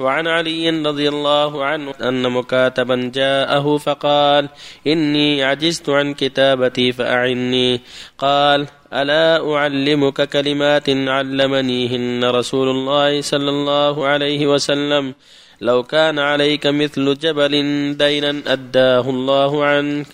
وعن علي رضي الله عنه أن مكاتبا جاءه فقال إني عجزت عن كتابتي فأعني. قال ألا أعلمك كلمات علمنيهن رسول الله صلى الله عليه وسلم؟ لو كان عليك مثل جبل دينا أداه الله عنك.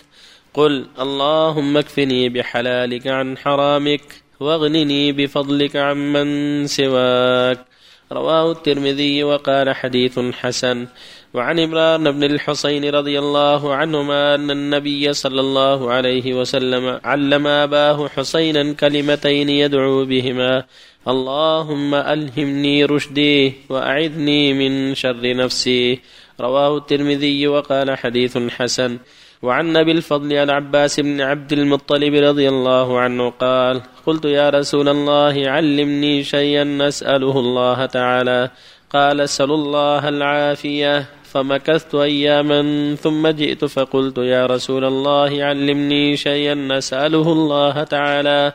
قل اللهم اكفني بحلالك عن حرامك واغنني بفضلك عمن سواك. رواه الترمذي وقال حديث حسن. وعن عمران بن الحصين رضي الله عنهما أن النبي صلى الله عليه وسلم علم أباه حسينا كلمتين يدعو بهما. اللهم ألهمني رشدي وأعذني من شر نفسي. رواه الترمذي وقال حديث حسن. وعن أبي الفضل العباس بن عبد المطلب رضي الله عنه قال قلت يا رسول الله علمني شيئا نساله الله تعالى. قال أسأل الله العافية. فمكثت اياما ثم جئت فقلت يا رسول الله علمني شيئا نساله الله تعالى.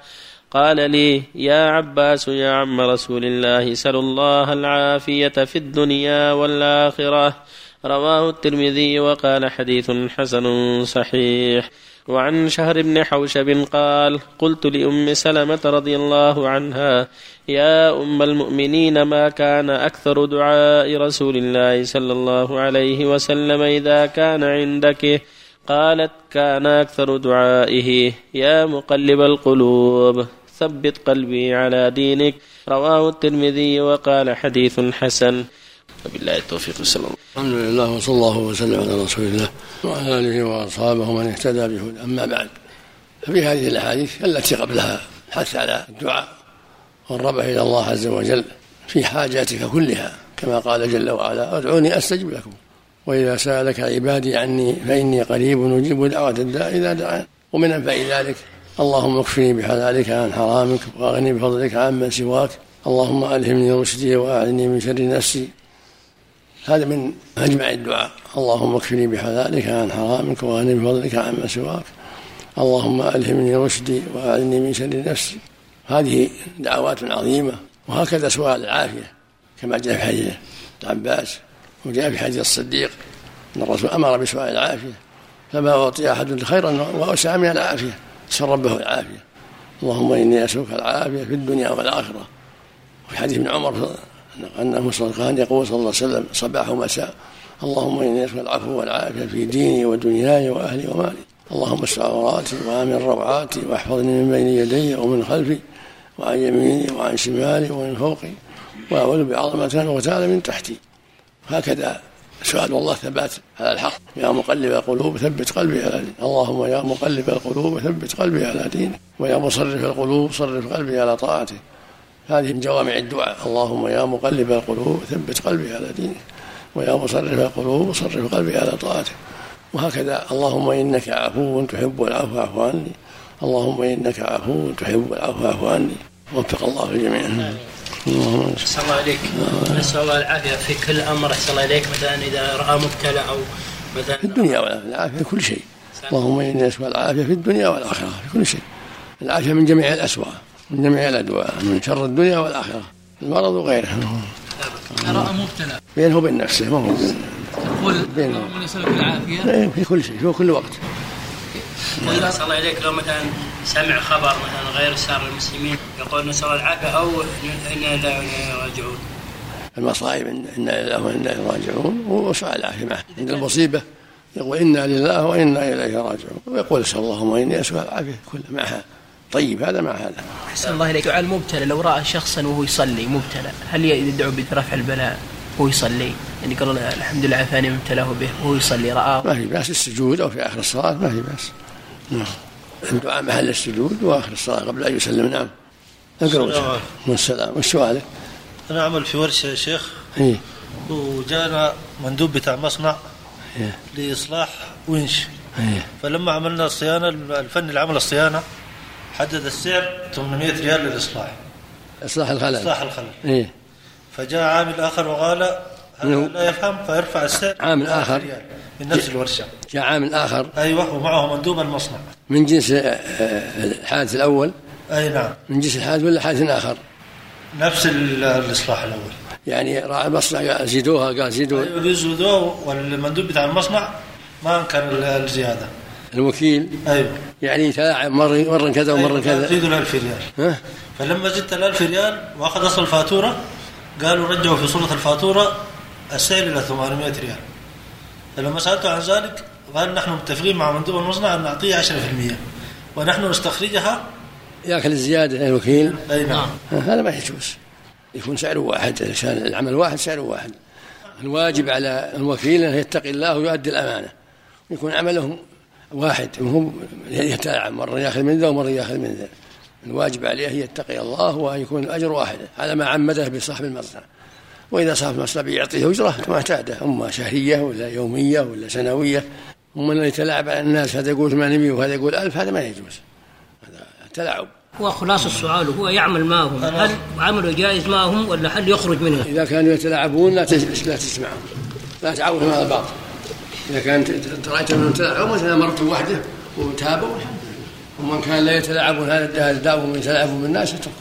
قال لي يا عباس يا عم رسول الله سل الله العافية في الدنيا والآخرة. رواه الترمذي وقال حديث حسن صحيح. وعن شهر بن حوشب قال قلت لأم سلمة رضي الله عنها يا أم المؤمنين ما كان أكثر دعاء رسول الله صلى الله عليه وسلم إذا كان عندك؟ قالت كان أكثر دعائه. يا مقلب القلوب ثبت قلبي على دينك. رواه الترمذي وقال حديث حسن. وبالله التوفيق. الله الحمد لله وصلى الله وسلم على رسول الله وعلى آله وأصحابه ومن اهتدى بهدى أما بعد ففي هذه الأحاديث التي قبلها الحث على الدعاء والربح إلى الله عز وجل في حاجاتك كلها كما قال جل وعلا أدعوني أستجب لكم وإذا سألك عبادي عني فإني قريب أجيب دعوة الداء إذا دعان. ومن أنفع ذلك اللهم اكفني بحلالك عن حرامك وأغني بفضلك عمن سواك اللهم ألهمني رشدي وأعلني من شر نفسي هذا من أجمع الدعاء. اللهم اكفني بحلالك عن حرامك واغني بفضلك عما سواك. اللهم ألهمني رشدي وأعلني من شر نفسي. هذه دعوات عظيمة. وهكذا سؤال العافية كما جاء في حديث العباس وجاء في حديث الصديق أن الرسول أمر بسؤال العافية فما أعطي أحد خيرا وأوسع من العافية؟ سأل ربه العافية. اللهم إني أسألك العافية في الدنيا والآخرة. وفي حديث ابن عمر أنه كان يقول صلى الله عليه وسلم صباح ومساء اللهم إني أسأل العفو والعافية في ديني ودنياي وأهلي ومالي. اللهم استر عوراتي وآمن روعاتي واحفظني من بين يدي ومن خلفي وعن يميني وعن شمالي ومن فوقي وأعوذ بعظمة وتعالى من تحتي. هكذا سؤال الله ثبات على الحق. يا مقلب القلوب ثبت قلبي على دينك. اللهم يا مقلب القلوب ثبت قلبي على دينك. ويا مصرف القلوب صرف قلبي على طاعتك هذه من جوامع الدعاء. اللهم يا مقلب القلوب ثبت قلبي على دينك ويا مصرف القلوب صرف قلبي على طاعتك. وهكذا اللهم إنك عفو تحب العفو فاعف عني. اللهم إنك عفو تحب العفو فاعف عني. وفق الله الجميع اللهم صلى الله عليك نسال الله العافية في كل أمر. أحسن الله إليك. مثلا إذا رأى مبتلى أو مثلا في الدنيا والآخرة العافية في كل شيء. اللهم إني اسال العافية في الدنيا والآخرة في كل شيء. العافية من جميع الاسواق من جميع الأدواء من شر الدنيا والآخرة. المرض وغيره راى مبتلى. بينه وبين نفسه ما هو يقول بينه. اللهم نسالك العافيه إيه، في كل شيء في كل وقت. واذا صلى الله عليك لو مثلا سمع خبر مثلا غير سار المسلمين يقول نسأل الله العافية أو أنا لا راجعون. المصائب إنا لله وأنا إليه راجعون وسؤال العافيه معه عند المصيبة يقول إنا لله وإنا إليه راجعون. ويقول اسال اللهم اني اسال العافية كلها معها. طيب هذا مع هذا. أحسن الله إليك. دعاء المبتلى لو رأى شخصا وهو يصلي مبتلى هل يدعو برفع البلاء وهو يصلي؟ يعني قال الحمد لله عافاني من ابتلاه به وهو يصلي رآه. ما في بأس السجود أو في آخر الصلاة ما في بأس. نعم. الدعاء محل السجود وآخر الصلاة قبل أن يسلم. نعم. السلام اقرأ عليكم. والسلام وش سؤالك؟ أنا أعمل في ورشة يا شيخ. إيه. وجانا مندوب بتاع مصنع إيه. لإصلاح ونش. إيه. فلما عملنا الصيانة الفني اللي عمل الصيانة حدد السعر 800 ريال للإصلاح. إصلاح الخلل. إصلاح الخلل. إيه. فجاء عامل آخر وقال هذا. لا يفهم فيرفع السعر عامل آخر. ريال من نفس الورشة. جاء عامل آخر. أيوه ومعه مندوب المصنع. من جنس آه، الحادث الأول؟ أي نعم. من جنس الحادث ولا حادث آخر؟ نفس ال- الإصلاح الأول. يعني راعي المصنع زيدوها قال زيدوا أيوه بيزودوها والمندوب بتاع المصنع ما أنكر الزيادة. الوكيل. أيوه. يعني يتلاعب مرة مرة كذا ومرة أيوة، كذا. زيدوا ال 1000 ريال. ها؟ فلما زدت ال 1000 ريال وأخذ أصل الفاتورة قالوا رجعوا في صورة الفاتورة السعر إلى 800 ريال. فلما سالته عن ذلك قال نحن متفقين مع مندوب المصنع أن نعطيه 10% ونحن نستخرجها. ياكل الزيادة الوكيل أي نعم. هذا ما يجوز. يكون سعره واحد عشان العمل واحد سعره واحد. الواجب على الوكيل أن يتقي الله ويؤدي الأمانة. يكون عمله واحد وهو يتلاعب مرة يأخذ من ذا ومرة يأخذ من ذا. الواجب عليه أن يتقي الله وأن يكون الأجر واحد. على ما عمده بصاحب المصنع وإذا صاحب المصنع بيعطيه أجرة كما اعتاده. أما شهرية ولا يومية ولا سنوية. أن يتلاعب على الناس هذا يقول 800 وهذا يقول 1000 هذا ما يجوز. هذا تلاعب. هو خلاص السؤال هو يعمل معهم هل عمله جائز معهم ولا هل يخرج منها؟ إذا كانوا يتلاعبون لا تسمعهم. لا تعاونهم على الباطل. إذا كان ت- رأيت تلاعبون مثلا مرة وحده وتابوا الحمد لله. ومن كان لا يتلاعبون هذا داوم يتلاعبون بالناس اتركوا